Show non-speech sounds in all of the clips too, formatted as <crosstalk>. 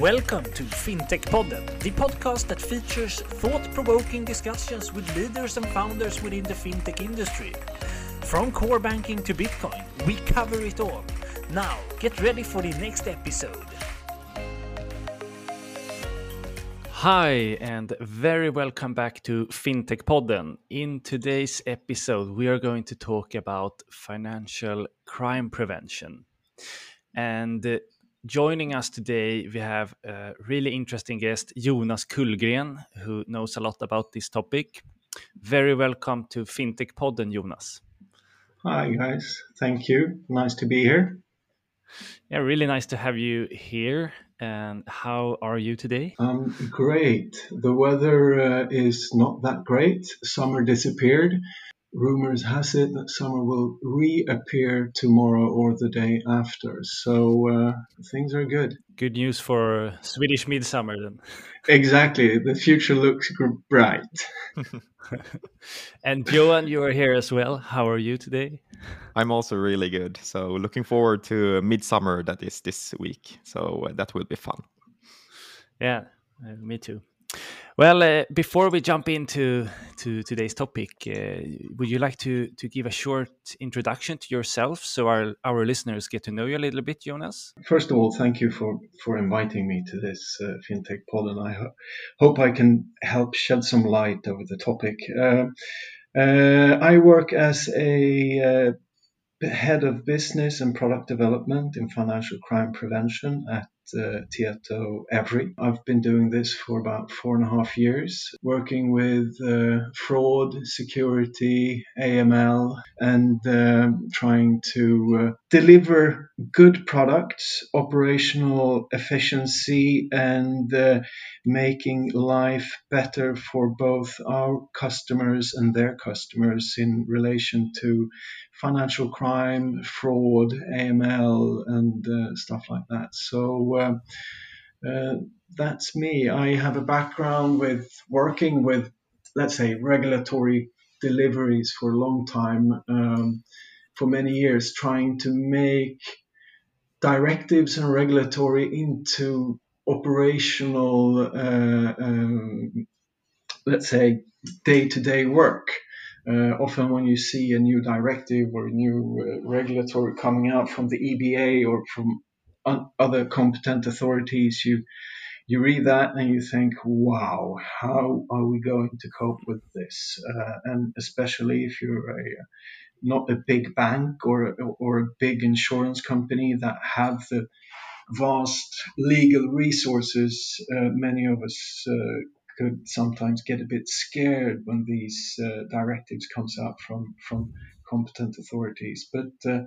Welcome to FinTech Podden, the podcast that features thought provoking discussions with leaders and founders within the fintech industry. From core banking to Bitcoin, we cover it all. Now, get ready for the next episode. Hi, and very welcome back to FinTech Podden. In today's episode, we are going to talk about financial crime prevention. And uh, joining us today, we have a really interesting guest, Jonas Kullgren, who knows a lot about this topic. Very welcome to FinTech Podden, Jonas. Hi, guys. Thank you. Nice to be here. Yeah, really nice to have you here. And how are you today? Um, great. The weather uh, is not that great. Summer disappeared, rumors has it that summer will reappear tomorrow or the day after. So uh, things are good. Good news for Swedish midsummer then. <laughs> Exactly. The future looks bright. <laughs> and Johan, you are here as well. How are you today? I'm also really good. So looking forward to midsummer that is this week. So uh, that will be fun. Yeah, uh, me too. Well, uh, before we jump into to today's topic, uh, would you like to to give a short introduction to yourself so our our listeners get to know you a little bit, Jonas? First of all, thank you for for inviting me to this uh, fintech pod, and I ho hope I can help shed some light over the topic. Uh, uh, I work as a uh, head of business and product development in financial crime prevention at uh, Tietoevry. I've been doing this for about four and a half years, working with uh, fraud, security, AML, and uh, trying to uh, deliver good products, operational efficiency, and uh, making life better for both our customers and their customers in relation to financial crime, fraud, AML, and uh, stuff like that. So uh, uh, that's me. I have a background with working with, let's say, regulatory deliveries for a long time, um, for many years, trying to make directives and regulatory into operational, uh, um, let's say, day to day work. Uh, often, when you see a new directive or a new uh, regulatory coming out from the EBA or from un- other competent authorities, you you read that and you think, "Wow, how are we going to cope with this?" Uh, and especially if you're a not a big bank or or a big insurance company that have the vast legal resources, uh, many of us uh, could sometimes get a bit scared when these uh, directives comes out from from competent authorities. But uh,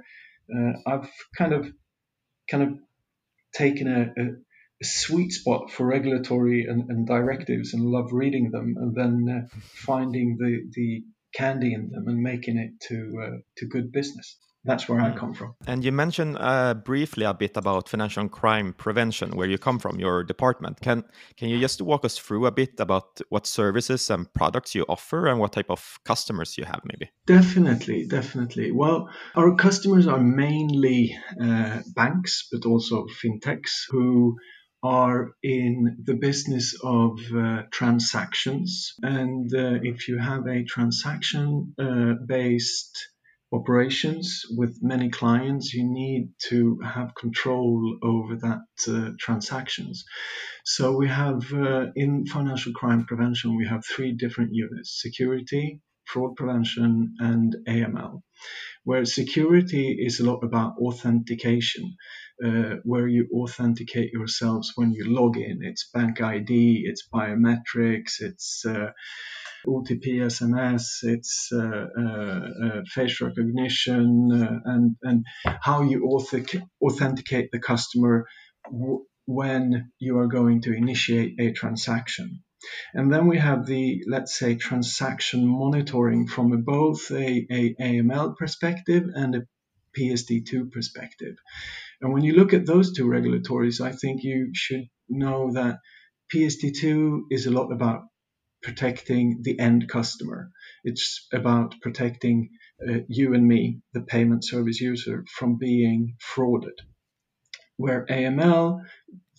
uh, I've kind of kind of taken a, a, a sweet spot for regulatory and, and, directives and love reading them and then uh, finding the the candy in them and making it to uh, to good business that's where I mm. come from. And you mentioned uh, briefly a bit about financial crime prevention, where you come from, your department. Can can you just walk us through a bit about what services and products you offer and what type of customers you have, maybe? Definitely, definitely. Well, our customers are mainly uh, banks, but also fintechs who are in the business of uh, transactions. And uh, if you have a transaction uh, based operations with many clients, you need to have control over that uh, transactions. So we have uh, in financial crime prevention, we have three different units: security, fraud prevention, and AML. Where security is a lot about authentication, uh, where you authenticate yourselves when you log in. It's bank ID, it's biometrics, it's uh, OTP SMS, it's uh, uh, uh, face recognition, and, and how you authenticate the customer w- when you are going to initiate a transaction. And then we have the, let's say, transaction monitoring from both a, a AML perspective and a PSD2 perspective. And when you look at those two regulatories, I think you should know that PSD2 is a lot about protecting the end customer. It's about protecting uh, you and me, the payment service user, from being frauded. where AML,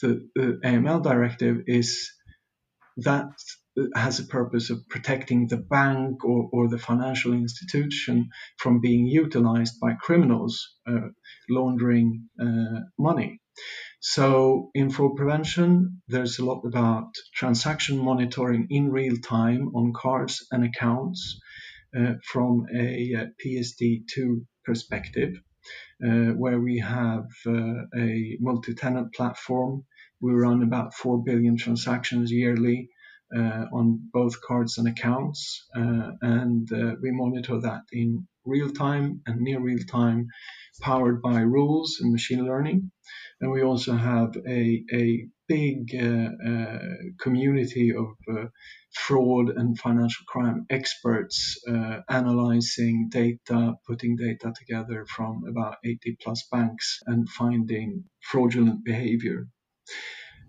the, AML directive is that has a purpose of protecting the bank or, or the financial institution from being utilized by criminals uh, laundering uh, money. So, in fraud prevention, there's a lot about transaction monitoring in real time on cards and accounts uh, from a, a PSD2 perspective, uh, where we have uh, a multi tenant platform. We run about 4 billion transactions yearly uh, on both cards and accounts, uh, and uh, we monitor that in real time and near real time, powered by rules and machine learning. And we also have a, a big community of fraud and financial crime experts uh, analyzing data, putting data together from about 80 plus banks and finding fraudulent behavior.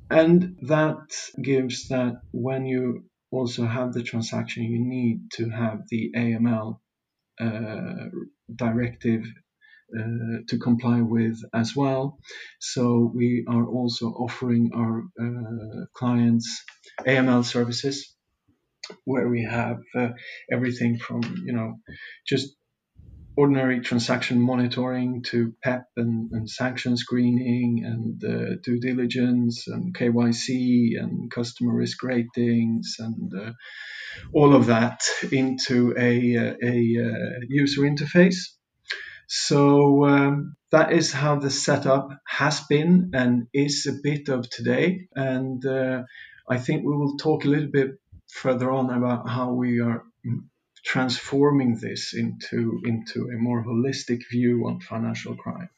And that gives that when you also have the transaction, you need to have the AML uh, directive uh, to comply with as well. So we are also offering our uh, clients AML services where we have uh, everything from you know just ordinary transaction monitoring to PEP and, and sanction screening and uh, due diligence and KYC and customer risk ratings and uh, all of that into a, uh, a, a uh, user interface. So um, that is how the setup has been and is a bit of today. And uh, I think we will talk a little bit further on about how we are transforming this into into a more holistic view on financial crime.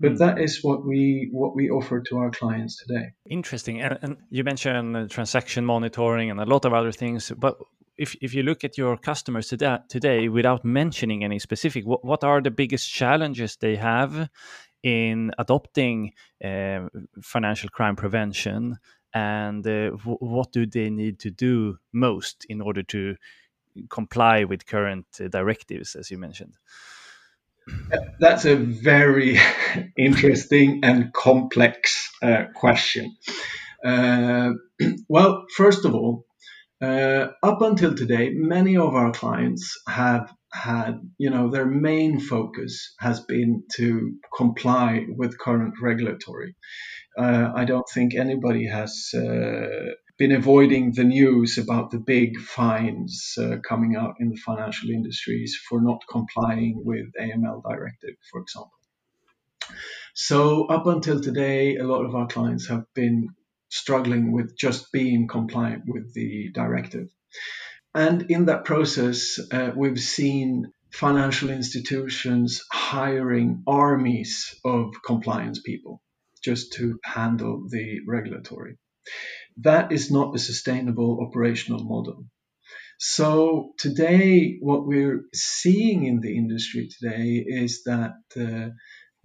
But hmm. that is what we what we offer to our clients today. Interesting. And, and you mentioned uh, transaction monitoring and a lot of other things but if, if you look at your customers today, today without mentioning any specific what, what are the biggest challenges they have in adopting uh, financial crime prevention? And uh, what do they need to do most in order to comply with current uh, directives, as you mentioned? That's a very <laughs> interesting and complex uh, question. Uh, <clears throat> well, first of all, uh, up until today, many of our clients have had, you know, their main focus has been to comply with current regulatory. Uh, I don't think anybody has uh, been avoiding the news about the big fines uh, coming out in the financial industries for not complying with AML directive, for example. So up until today, a lot of our clients have been struggling with just being compliant with the directive. And in that process, uh, we've seen financial institutions hiring armies of compliance people just to handle the regulatory that is not a sustainable operational model. So today, what we're seeing in the industry today is that uh,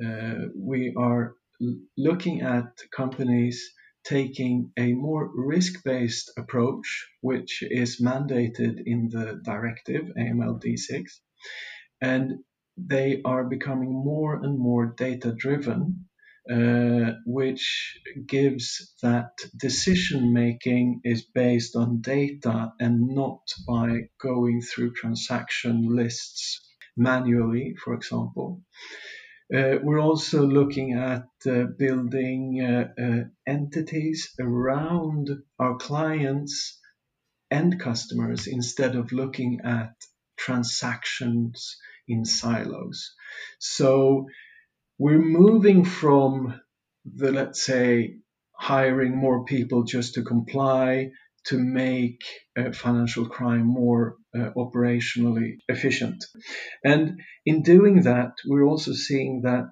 uh, we are looking at companies taking a more risk-based approach, which is mandated in the directive AMLD6, and they are becoming more and more data-driven uh, which gives that decision making is based on data and not by going through transaction lists manually, for example. Uh, we're also looking at uh, building uh, uh, entities around our clients and customers instead of looking at transactions in silos. So we're moving from the, let's say, hiring more people just to comply to make uh, financial crime more uh, operationally efficient. And in doing that, we're also seeing that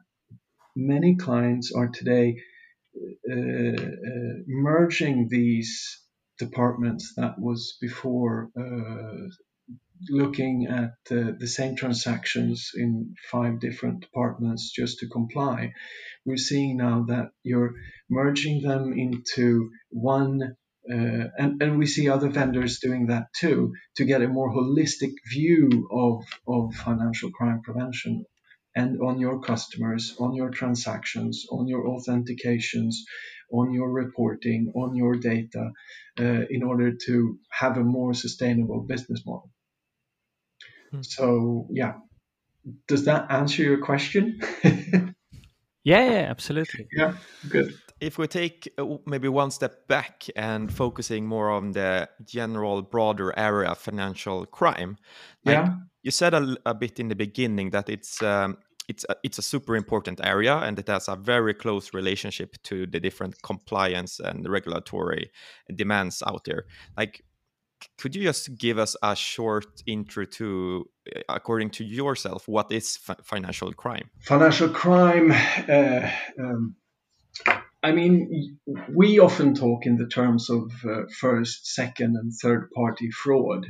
many clients are today uh, uh merging these departments that was before uh, looking at uh, the same transactions in five different departments just to comply. We're seeing now that you're merging them into one, uh, and, and we see other vendors doing that too, to get a more holistic view of, of financial crime prevention and on your customers, on your transactions, on your authentications, on your reporting, on your data, uh, in order to have a more sustainable business model. Hmm. So, yeah, does that answer your question? <laughs> yeah, yeah, absolutely. Yeah, good. If we take uh, maybe one step back and focusing more on the general broader area of financial crime, like yeah. you said a, a, bit in the beginning that it's um, it's a, it's a super important area and it has a very close relationship to the different compliance and regulatory demands out there. Like, could you just give us a short intro to, uh, according to yourself, what is financial crime? Financial crime. Uh, um, I mean, we often talk in the terms of uh, first, second, and third party fraud,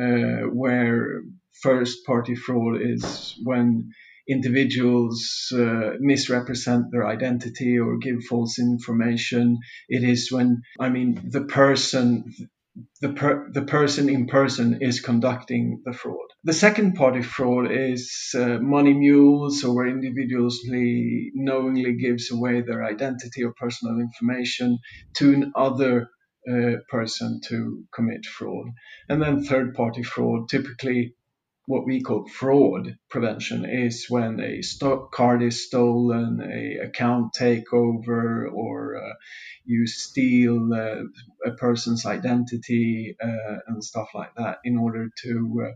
uh, where first party fraud is when individuals uh, misrepresent their identity or give false information. It is when, I mean, the person, the, per, the person in person is conducting the fraud. The second party fraud is uh, money mules or where individuals knowingly gives away their identity or personal information to another uh, person to commit fraud. And then third party fraud, typically what we call fraud prevention is when a stock card is stolen, a account takeover, or uh, you steal uh, a person's identity uh, and stuff like that in order to uh,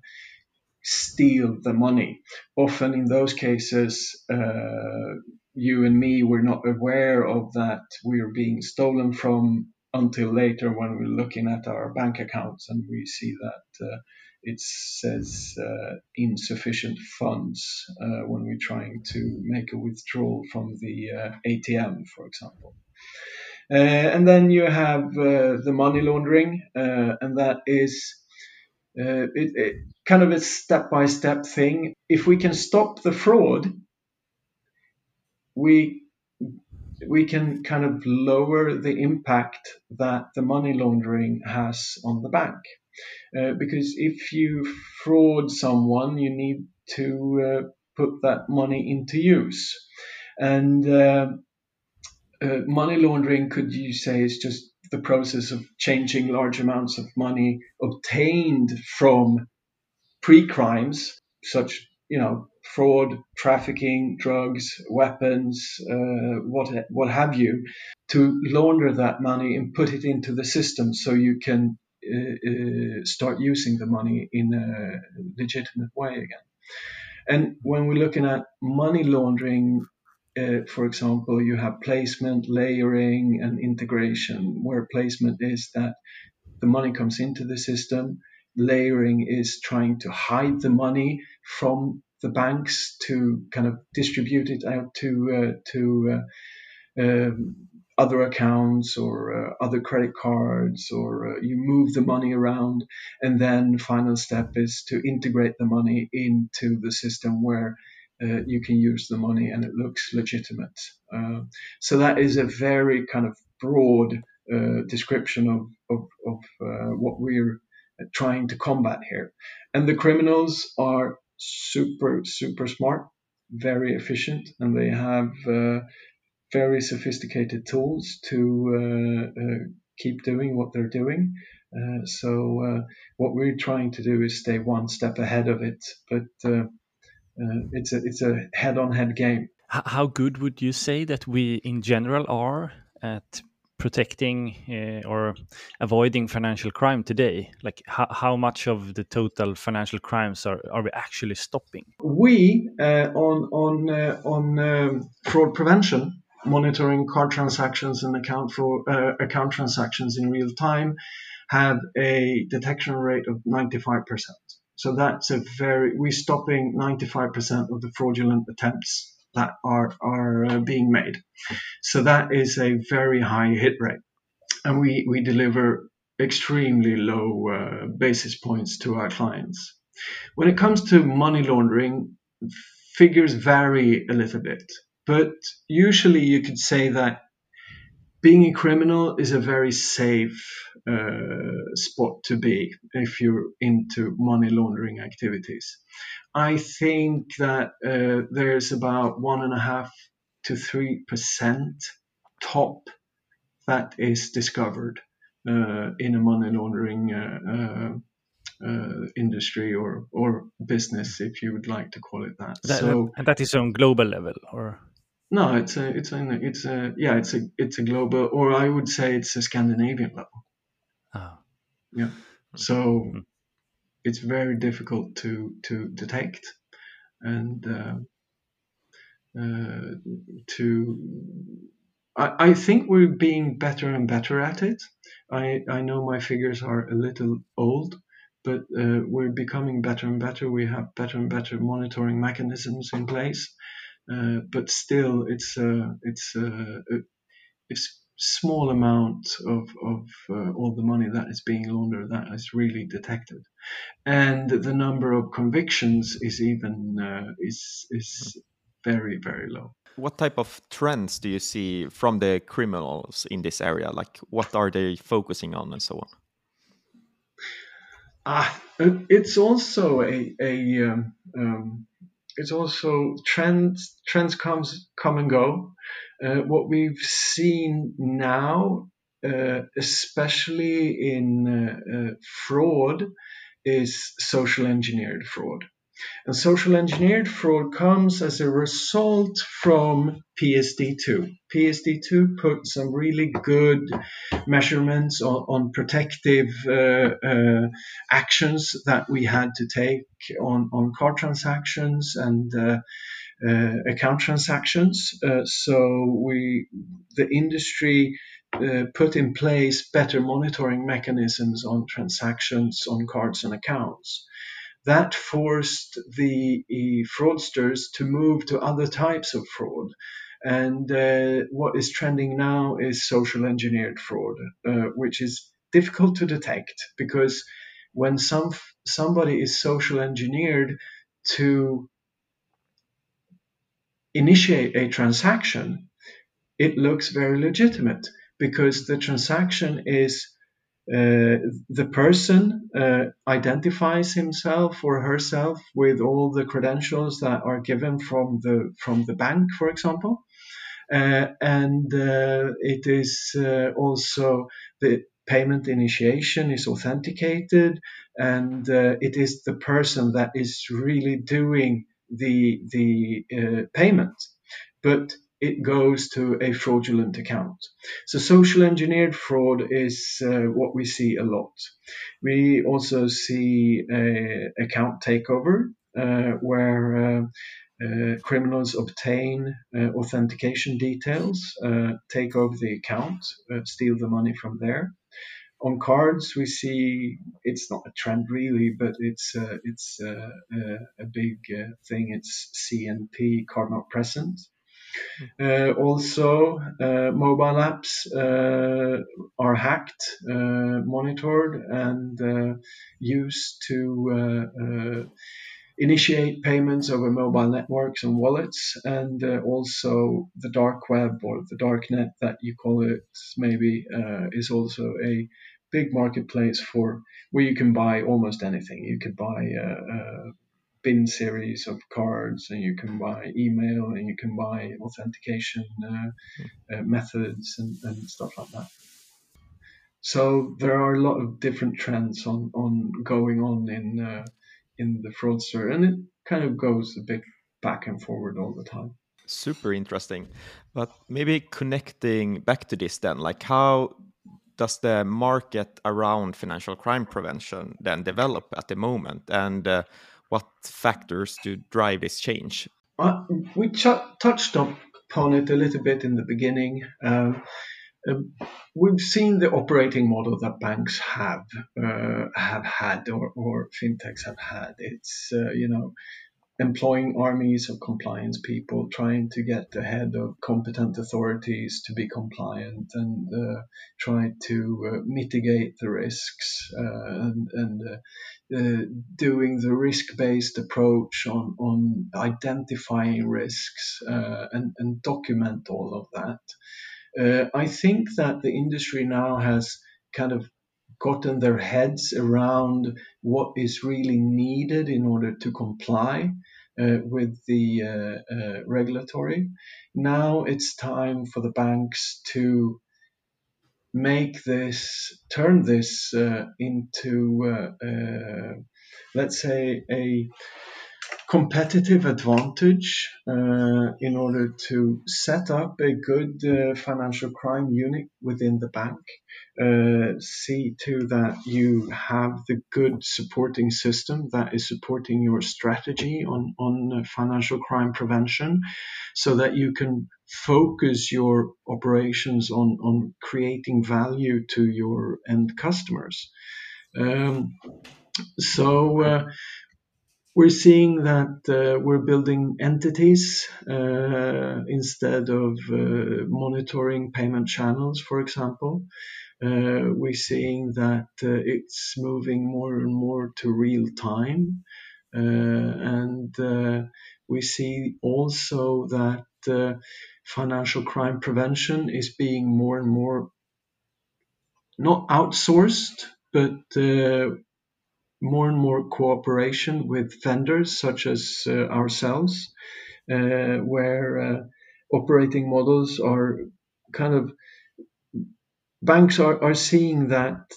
steal the money. Often in those cases, uh, you and me were not aware of that we are being stolen from until later when we're looking at our bank accounts and we see that uh, it says uh, insufficient funds uh, when we're trying to make a withdrawal from the uh, ATM, for example. Uh, and then you have uh, the money laundering, uh, and that is it, it, kind of a step by step thing. If we can stop the fraud, we we can kind of lower the impact that the money laundering has on the bank. Uh, because if you fraud someone, you need to uh, put that money into use. And uh, uh, money laundering, could you say, is just the process of changing large amounts of money obtained from pre-crimes, such you know fraud, trafficking, drugs, weapons, uh, what what have you, to launder that money and put it into the system so you can start using the money in a legitimate way again. And when we're looking at money laundering, uh, for example, you have placement, layering, and integration, where placement is that the money comes into the system. Layering is trying to hide the money from the banks to kind of distribute it out to uh, to uh, um, other accounts or uh, other credit cards, or uh, you move the money around. And then final step is to integrate the money into the system where uh, you can use the money and it looks legitimate. Uh, so that is a very kind of broad uh, description of, of, of uh, what we're trying to combat here. And the criminals are super, super smart, very efficient, and they have very sophisticated tools to uh, uh, keep doing what they're doing. Uh, so what we're trying to do is stay one step ahead of it, but it's a it's a head-on-head game. How good would you say that we in general are at protecting uh, or avoiding financial crime today? Like how, how much of the total financial crimes are, are we actually stopping? We uh, on on uh, on um, fraud prevention monitoring card transactions and account for uh, account transactions in real time have a detection rate of 95%. So that's a very we're stopping 95% of the fraudulent attempts that are are uh, being made. So that is a very high hit rate, and we we deliver extremely low uh, basis points to our clients. When it comes to money laundering, figures vary a little bit. But usually you could say that being a criminal is a very safe uh, spot to be if you're into money laundering activities. I think that uh, there's about one and a half to three percent top that is discovered uh, in a money laundering uh, uh, uh, industry or or business, if you would like to call it that. that so, and that is on global level, or no, it's a it's a it's a yeah, it's a it's a global, or I would say it's a Scandinavian level. oh. Yeah. So Mhm. it's very difficult to to detect and uh, uh, to. I, I think we're being better and better at it. I, I know my figures are a little old, but uh, we're becoming better and better. We have better and better monitoring mechanisms in place, but still, it's uh, it's uh, a- it's small amount of of uh, all the money that is being laundered that is really detected, and the number of convictions is even uh, is is very very low. What type of trends do you see from the criminals in this area? Like, what are they focusing on, and so on? Ah, it- it's also a a um, um, it's also trends trends comes come and go. Uh, what we've seen now, uh, especially in uh, uh, fraud, is social engineered fraud. And social engineered fraud comes as a result from PSD2. PSD2 put some really good measurements on, on protective uh, uh, actions that we had to take on, on card transactions and uh, uh, account transactions. Uh, so we, the industry, uh, put in place better monitoring mechanisms on transactions on cards and accounts. That forced the fraudsters to move to other types of fraud. And uh, what is trending now is social engineered fraud, uh, which is difficult to detect because when some somebody is social engineered to initiate a transaction, it looks very legitimate because the transaction is the person uh, identifies himself or herself with all the credentials that are given from the from the bank, for example, uh, and uh, it is uh, also the payment initiation is authenticated, and uh, it is the person that is really doing the the uh, payment, but it goes to a fraudulent account. So social engineered fraud is uh, what we see a lot. We also see account takeover uh, where uh, uh, criminals obtain uh, authentication details, uh, take over the account, steal the money from there. On cards, we see it's not a trend really, but it's it's a big thing. It's CNP, card not present. Uh, also, uh, mobile apps uh, are hacked, uh, monitored, and uh, used to uh, initiate payments over mobile networks and wallets, and also the dark web or the dark net that you call it, maybe, is also a big marketplace for where you can buy almost anything. You could buy bin series of cards, and you can buy email, and you can buy authentication uh, uh, methods and, and stuff like that. So there are a lot of different trends on, on going on in uh, in the fraudster, and it kind of goes a bit back and forward all the time. Super interesting. But maybe connecting back to this then, like how does the market around financial crime prevention then develop at the moment? And uh, what factors do drive this change? Uh, we ch- touched upon it a little bit in the beginning. Um, we've seen the operating model that banks have uh, have had, or, or fintechs have had. It's uh, you know employing armies of compliance people, trying to get ahead of competent authorities to be compliant and uh, try to uh, mitigate the risks uh, and, and uh, doing the risk-based approach on, on identifying risks uh, and, and document all of that. Uh, I think that the industry now has kind of gotten their heads around what is really needed in order to comply uh, with the uh, regulatory. Now it's time for the banks to make this, turn this uh, into, uh, uh, let's say, a competitive advantage uh, in order to set up a good uh, financial crime unit within the bank. See to that you have the good supporting system that is supporting your strategy on, on financial crime prevention so that you can focus your operations on, on creating value to your end customers. Um, so uh, we're seeing that uh, we're building entities uh, instead of uh, monitoring payment channels, for example. Uh, we're seeing that uh, it's moving more and more to real time. And we see also that financial crime prevention is being more and more not outsourced, but more and more cooperation with vendors such as uh, ourselves, uh, where uh, operating models are kind of banks are, are seeing that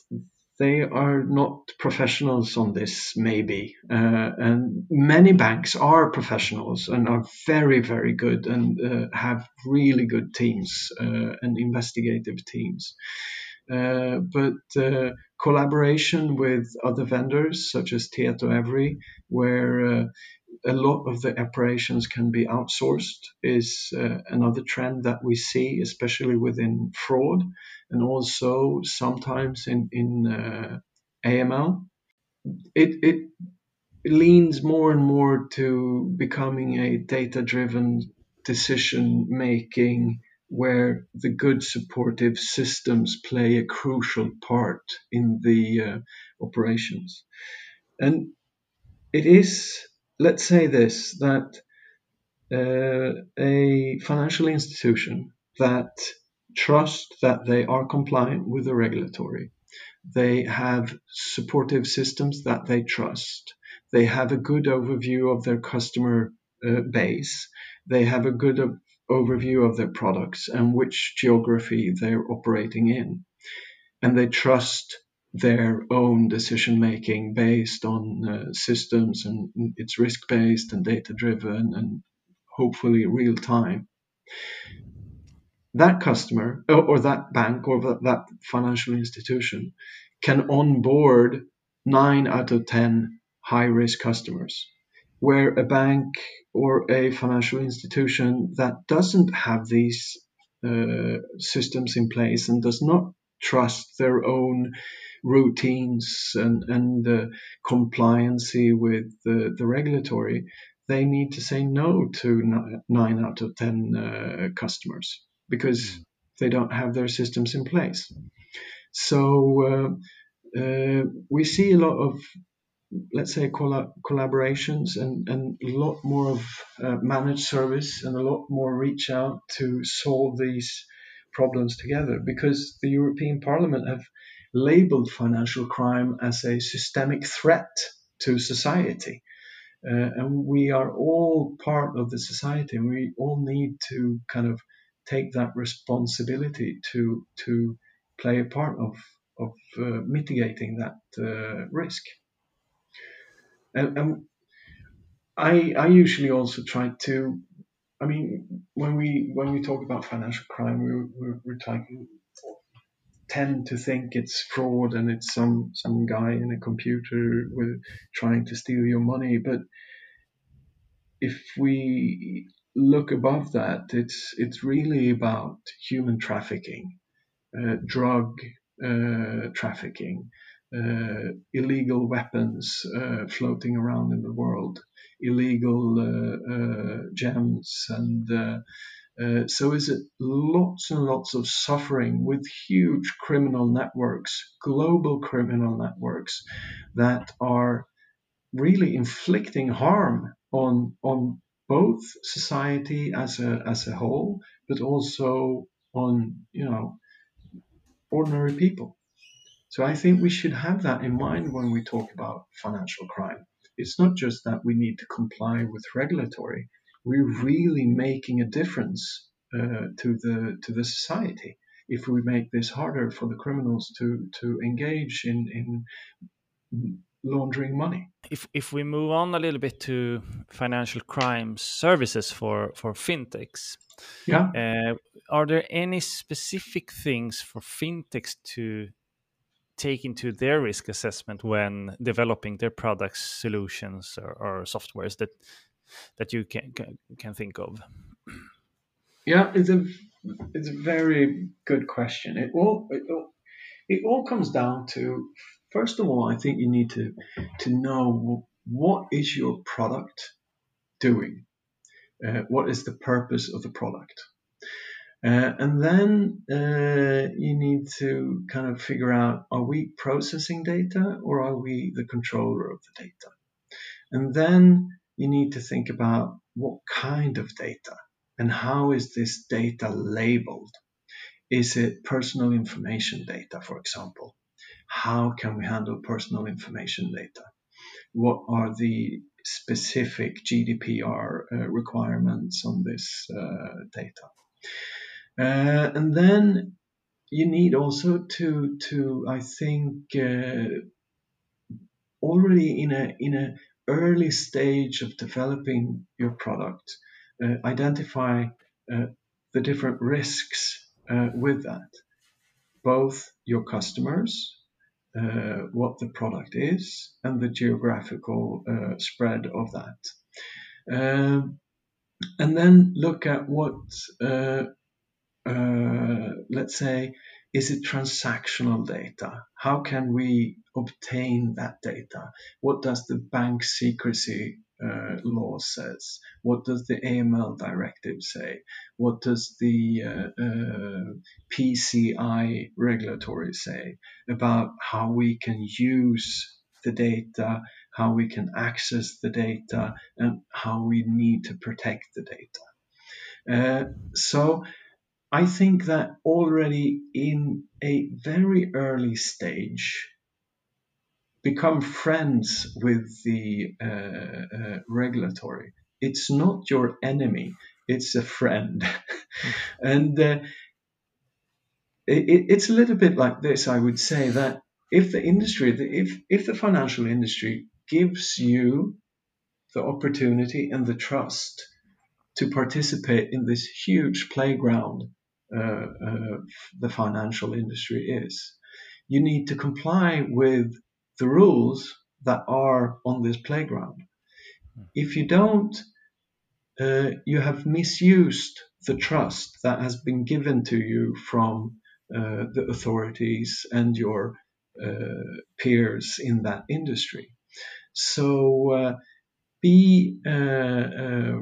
they are not professionals on this, maybe. Uh, and many banks are professionals and are very, very good and uh, have really good teams uh, and investigative teams. Uh, but uh, collaboration with other vendors such as Tietoevry, where uh, a lot of the operations can be outsourced, is another trend that we see, especially within fraud and also sometimes in, in AML. It, it leans more and more to becoming a data driven decision making where the good supportive systems play a crucial part in the uh, operations. And it is, let's say this, that uh, a financial institution that trusts that they are compliant with the regulatory, they have supportive systems that they trust, they have a good overview of their customer uh, base, they have a good overview of their products and which geography they're operating in. And they trust their own decision making based on uh, systems and it's risk based and data driven and hopefully real time. That customer or, that bank or that financial institution can onboard nine out of 10 high risk customers where a bank or a financial institution that doesn't have these uh, systems in place and does not trust their own routines and, and uh, compliancy with the, the regulatory, they need to say no to nine out of 10 uh, customers because hmm. they don't have their systems in place. So uh, uh, we see a lot of let's say collaborations and, and a lot more of uh, managed service and a lot more reach out to solve these problems together because the European Parliament have labeled financial crime as a systemic threat to society. Uh, and we are all part of the society and we all need to kind of take that responsibility to to play a part of of uh, mitigating that uh, risk. And, and I I usually also try to I mean when we when we talk about financial crime we we're, we're talking tend to think it's fraud and it's some some guy in a computer with trying to steal your money but if we look above that it's it's really about human trafficking uh, drug uh, trafficking uh, illegal weapons uh, floating around in the world, illegal uh, gems, and uh, so is it lots and lots of suffering with huge criminal networks, global criminal networks that are really inflicting harm on on both society as a as a whole, but also on you know ordinary people. So I think we should have that in mind when we talk about financial crime. It's not just that we need to comply with regulatory. We're really making a difference uh, to the to the society if we make this harder for the criminals to to engage in in laundering money. If if we move on a little bit to financial crime services for for fintechs, yeah, uh, are there any specific things for fintechs to take into their risk assessment when developing their products, solutions, or, or softwares that that you can can think of? Yeah, it's a it's a very good question. It all it all, it all comes down to first of all, I think you need to to know what is your product doing, uh, what is the purpose of the product, uh, and then uh, you need to kind of figure out: are we processing data or are we the controller of the data? And then you need to think about what kind of data and how is this data labeled? Is it personal information data, for example? How can we handle personal information data? What are the specific GDPR uh, requirements on this uh, data? Uh, and then you need also to, to I think, uh, already in a in a early stage of developing your product, uh, identify uh, the different risks uh, with that, both your customers, what the product is, and the geographical spread of that. Um, and then look at what, let's say, is it transactional data? How can we obtain that data? What does the bank secrecy uh, law says? What does the AML directive say? What does the uh, uh, PCI regulatory say about how we can use the data, how we can access the data, and how we need to protect the data? Uh, so I think that already in a very early stage, become friends with the uh, uh, regulatory. It's not your enemy; it's a friend, <laughs> and uh, it, it's a little bit like this. I would say that if the industry, if if the financial industry gives you the opportunity and the trust to participate in this huge playground the financial industry is, you need to comply with the rules that are on this playground. If you don't, uh, you have misused the trust that has been given to you from uh, the authorities and your uh, peers in that industry. So uh, be uh, uh,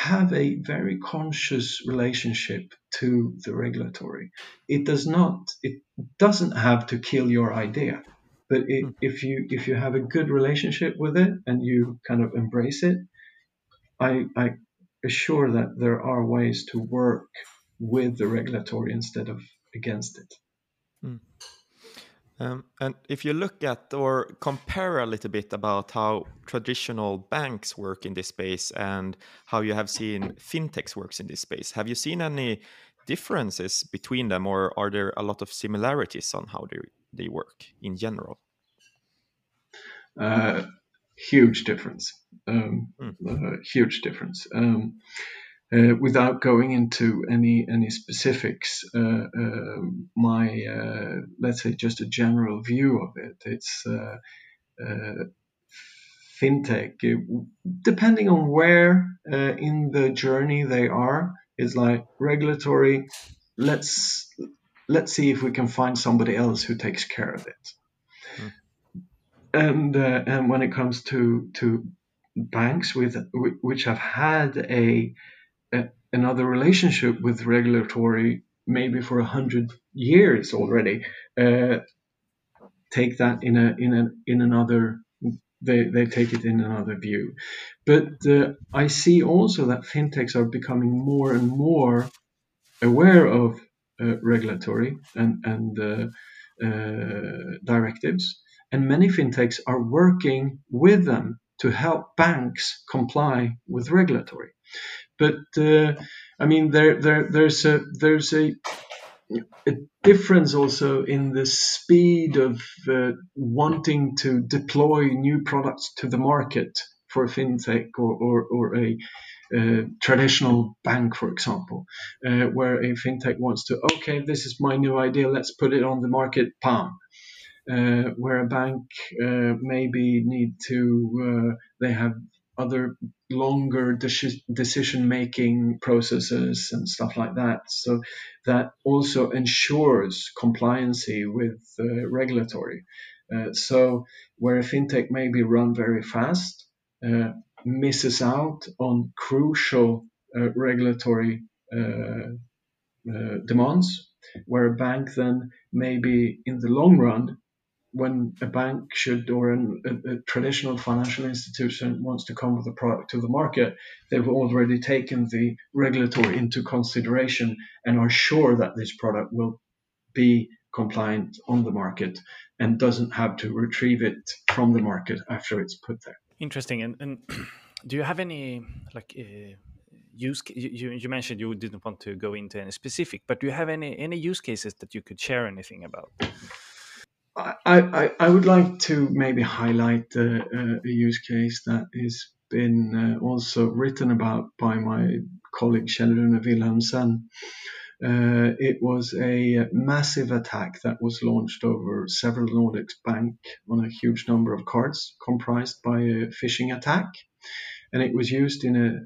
have a very conscious relationship to the regulatory. It does not. It doesn't have to kill your idea but it, hmm. if you if you have a good relationship with it and you kind of embrace it, I, I assure that there are ways to work with the regulatory instead of against it. Mm. Um, and if you look at or compare a little bit about how traditional banks work in this space and how you have seen fintechs works in this space, have you seen any differences between them, or are there a lot of similarities on how they they work in general? Uh, huge difference. Um, mm. uh, huge difference. Um, uh, without going into any any specifics, uh, uh, my uh, let's say just a general view of it. It's fintech, depending on where in the journey they are, It's like regulatory. Let's let's see if we can find somebody else who takes care of it. Mm. And uh, and when it comes to to banks with which have had a another relationship with regulatory maybe for a hundred years already, uh, take that in a in a in another they, they take it in another view. But uh, I see also that fintechs are becoming more and more aware of uh, regulatory and and uh, uh, directives, and many fintechs are working with them to help banks comply with regulatory. But uh, I mean, there, there, there's a there's a a difference also in the speed of uh, wanting to deploy new products to the market for a fintech or, or, or a uh, traditional bank, for example, uh, where a fintech wants to, okay, this is my new idea, let's put it on the market, palm. Uh, where a bank uh, maybe need to, uh, they have other longer de- decision making processes and stuff like that. So that also ensures compliancy with uh, regulatory. Uh, so where a fintech may be run very fast, uh, misses out on crucial uh, regulatory uh, uh, demands, where a bank then maybe in the long run when a bank should or a, a, traditional financial institution wants to come with a product to the market, they've already taken the regulatory into consideration and are sure that this product will be compliant on the market and doesn't have to retrieve it from the market after it's put there. Interesting. And, and <clears throat> do you have any like uh, use? You, you mentioned you didn't want to go into any specific, but do you have any any use cases that you could share anything about? I, I, I would like to maybe highlight uh, a use case that has been uh, also written about by my colleague Rune Wilhelmsen. Uh, it was a massive attack that was launched over several Nordics bank on a huge number of cards, comprised by a phishing attack, and it was used in a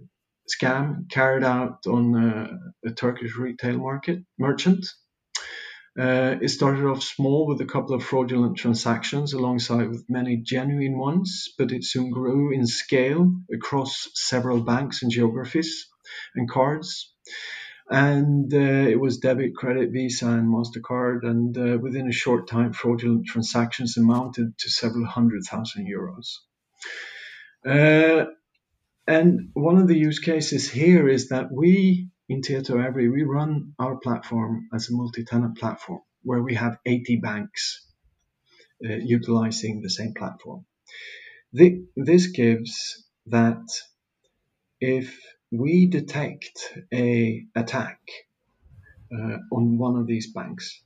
scam carried out on a, a Turkish retail market merchant uh, it started off small with a couple of fraudulent transactions alongside with many genuine ones, but it soon grew in scale across several banks and geographies and cards. And uh, it was debit, credit, Visa, and MasterCard. And uh, within a short time, fraudulent transactions amounted to several hundred thousand euros. Uh, and one of the use cases here is that we in Tietoevry, we run our platform as a multi-tenant platform where we have 80 banks uh, utilizing the same platform. The, this gives that if we detect a attack uh, on one of these banks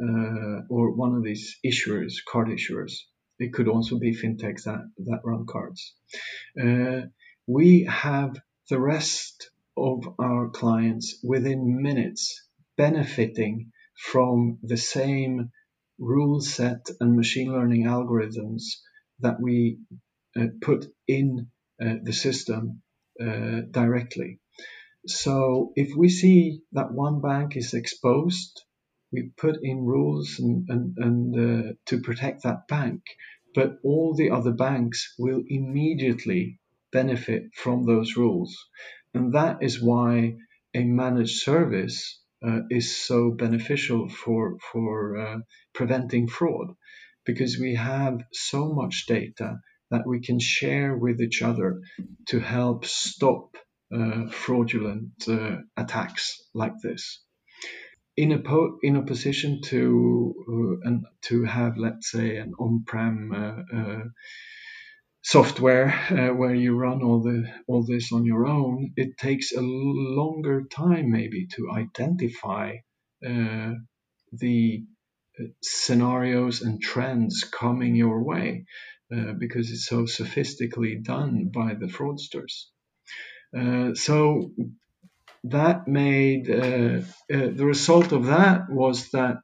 uh, or one of these issuers, card issuers, it could also be fintechs that, that run cards. Uh, we have the rest of our clients within minutes benefiting from the same rule set and machine learning algorithms that we uh, put in uh, the system uh, directly. So if we see that one bank is exposed, we put in rules and, and, and uh, to protect that bank, but all the other banks will immediately benefit from those rules. And that is why a managed service uh, is so beneficial for, for uh, preventing fraud because we have so much data that we can share with each other to help stop uh, fraudulent uh, attacks like this. In a po- in opposition to uh, and to have let's say an on-prem uh, software uh, where you run all the all this on your own, it takes a longer time maybe to identify uh, the uh, scenarios and trends coming your way uh, because it's so sophisticatedly done by the fraudsters. Uh, so that made uh, the result of that was that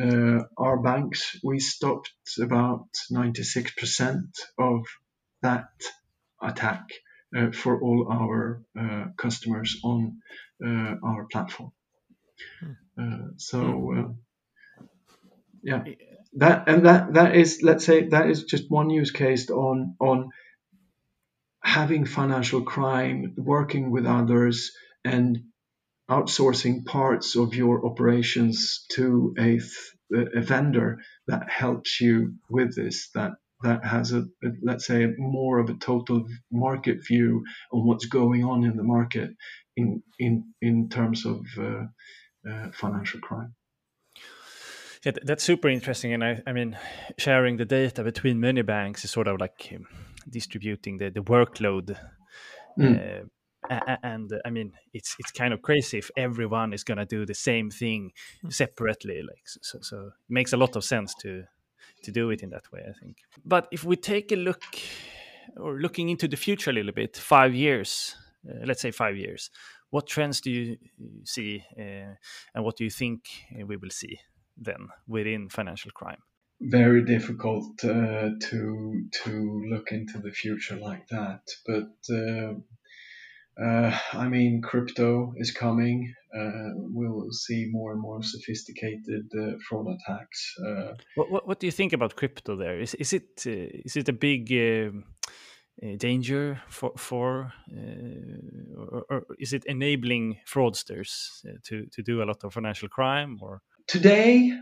uh, our banks, we stopped about 96% of that attack uh, for all our uh, customers on uh, our platform. Hmm. Uh, so, hmm. uh, yeah, that and that that is let's say that is just one use case on on having financial crime, working with others, and outsourcing parts of your operations to a, a vendor that helps you with this that that has a, a, let's say more of a total market view on what's going on in the market in in in terms of uh, uh, financial crime Yeah, that's super interesting, and I, I mean, sharing the data between many banks is sort of like um, distributing the, the workload. Mm. Uh, and uh, I mean, it's it's kind of crazy if everyone is going to do the same thing hmm. separately. Like so, so, it makes a lot of sense to to do it in that way. I think. But if we take a look or looking into the future a little bit, five years, uh, let's say five years, what trends do you see, uh, and what do you think we will see then within financial crime? very difficult uh, to to look into the future like that. But uh, uh, I mean, crypto is coming. Uh, we'll see more and more sophisticated uh, fraud attacks. Uh. What, what, what do you think about crypto? There is is it is it a big danger for for or, or, is it enabling fraudsters to to do a lot of financial crime or today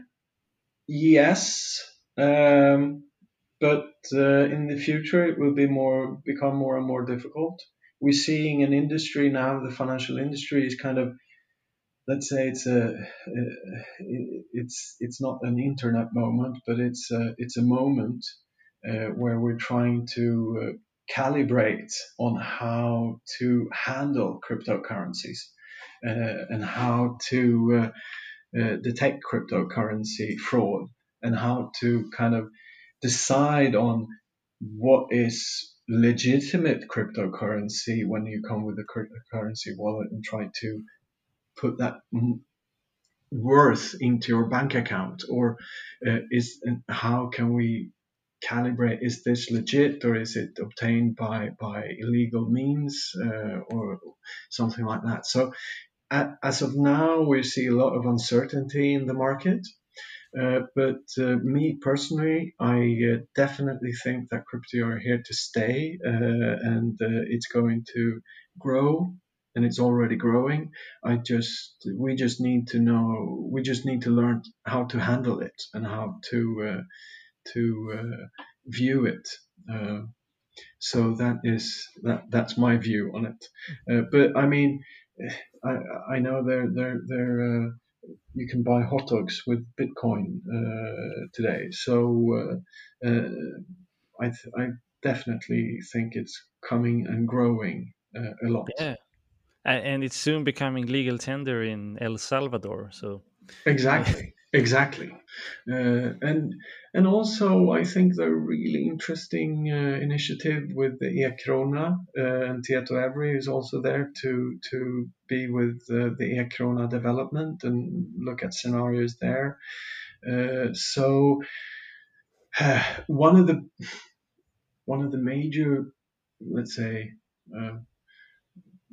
yes um, but uh, in the future it will be more become more and more difficult we're seeing an industry now the financial industry is kind of let's say it's a it's it's not an internet moment but it's a, it's a moment uh, where we're trying to uh, calibrate on how to handle cryptocurrencies uh, and how to uh, uh, detect cryptocurrency fraud and how to kind of decide on what is legitimate cryptocurrency when you come with a cryptocurrency wallet and try to put that worth into your bank account? Or uh, is how can we calibrate? Is this legit or is it obtained by by illegal means uh, or something like that? So as of now we see a lot of uncertainty in the market. uh, but uh, me personally, I uh, definitely think that crypto are here to stay, uh, and uh, it's going to grow, and it's already growing. I just we just need to know we just need to learn how to handle it and how to to view it. so that is that that's my view on it. but I mean, I I know they're they're they're you can buy hot dogs with Bitcoin uh, today. So uh, uh, I, th- I definitely think it's coming and growing uh, a lot. Yeah, and it's soon becoming legal tender in El Salvador. So exactly, exactly, uh, and and also I think the really interesting uh, initiative with the e-krona uh, and Tieto Every is also there to to be with the e-krona development and look at scenarios there. Uh, so <sighs> one of the one of the major, let's say, uh,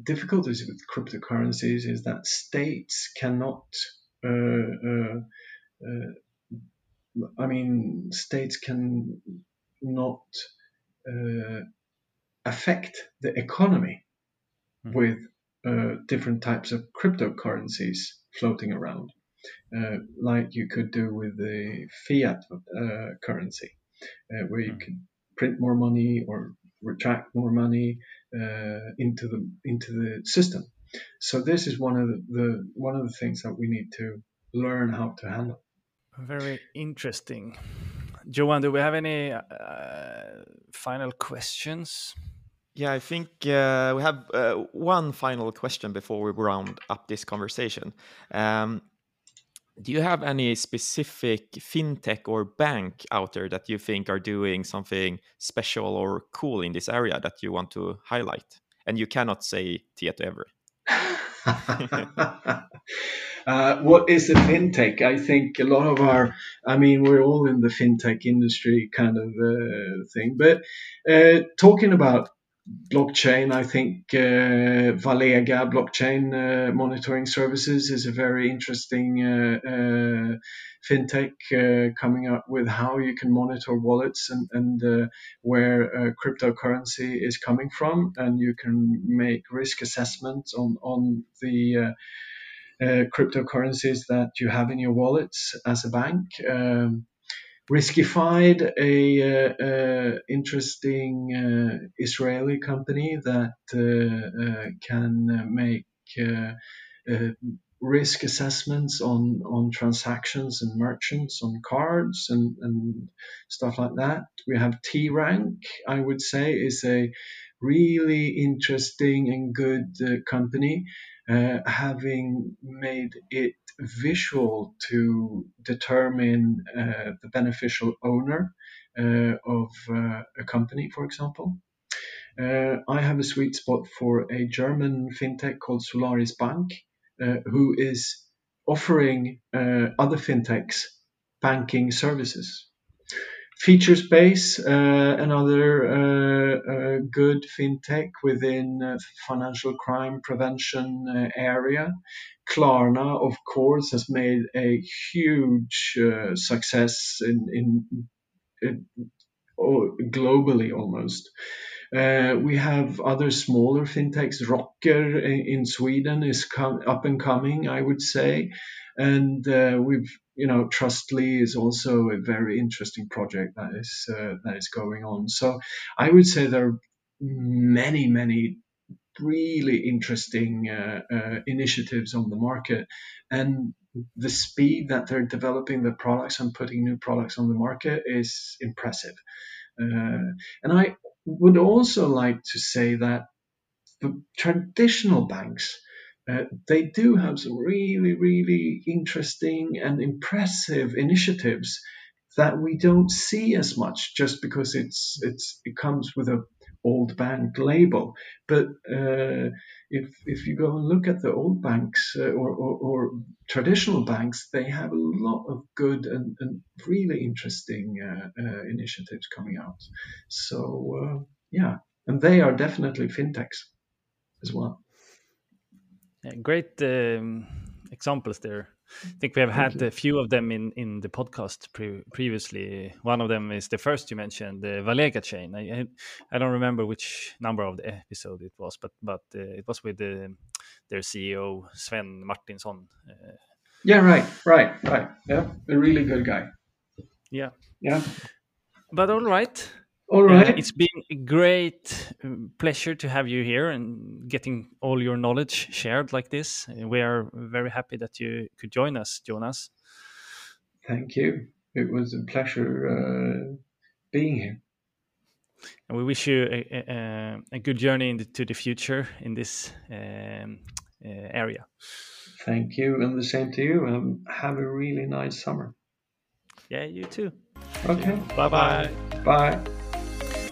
difficulties with cryptocurrencies is that states cannot uh, uh, I mean, states can not uh, affect the economy mm. with uh, different types of cryptocurrencies floating around, uh, like you could do with the fiat uh, currency, uh, where you mm. could print more money or retract more money uh, into the into the system. So this is one of the, the one of the things that we need to learn how to handle. Very interesting. Johan, do we have any uh, final questions? Yeah, I think uh, we have uh, one final question before we round up this conversation. Um, do you have any specific fintech or bank out there that you think are doing something special or cool in this area that you want to highlight? And you cannot say Tieto. <laughs> Uh, what is a fintech? I think a lot of our, I mean, we're all in the fintech industry kind of uh, thing. But uh, talking about blockchain, I think uh, Valega blockchain uh, monitoring services is a very interesting uh, fintech coming up with how you can monitor wallets and, and where cryptocurrency is coming from, and you can make risk assessments on on the uh, cryptocurrencies that you have in your wallets as a bank. Um, Riskified, a uh, uh, interesting uh, Israeli company that uh, uh, can make risk assessments on on transactions and merchants on cards and, and stuff like that. We have T Rank, I would say, is a really interesting and good uh, company, uh, having made it visual to determine uh, the beneficial owner uh, of uh, a company, for example. Uh, I have a sweet spot for a German fintech called Solaris Bank, who is offering other fintechs banking services. Featurespace, uh, another uh, uh, good fintech within uh, financial crime prevention uh, area. Klarna, of course, has made a huge success in, in, in globally almost. Uh, we have other smaller fintechs. Rocker in, Sweden is com- up and coming, I would say, and uh, we've you know Trustly is also a very interesting project that is uh, that is going on. So I would say there are many many really interesting uh, uh, initiatives on the market, and the speed that they're developing the products and putting new products on the market is impressive. Uh, and I would also like to say that the traditional banks, uh, they do have some really, really interesting and impressive initiatives that we don't see as much just because it's it's it comes with a old bank label. But uh, if if you go and look at the old banks uh, or, or, or, traditional banks, they have a lot of good and, and really interesting uh, uh initiatives coming out. So uh, yeah, and they are definitely fintechs as well. Yeah, great um, examples there. I think we have had a few of them in, in the podcast pre- previously. One of them is the first you mentioned, the Valega chain. I, I, don't remember which number of the episode it was, but but uh, it was with the, their CEO Sven Martinsson. Uh, yeah, right, right, right. Yeah, a really good guy. Yeah, yeah. But all right, all right. It's been a great um, pleasure to have you here and getting all your knowledge shared like this. We are very happy that you could join us, Jonas. Thank you. It was a pleasure uh, being here. And we wish you a, a, a good journey into the future in this um, uh, area. Thank you, and the same to you. Um, have a really nice summer. Yeah, you too. Okay. Bye-bye. Bye.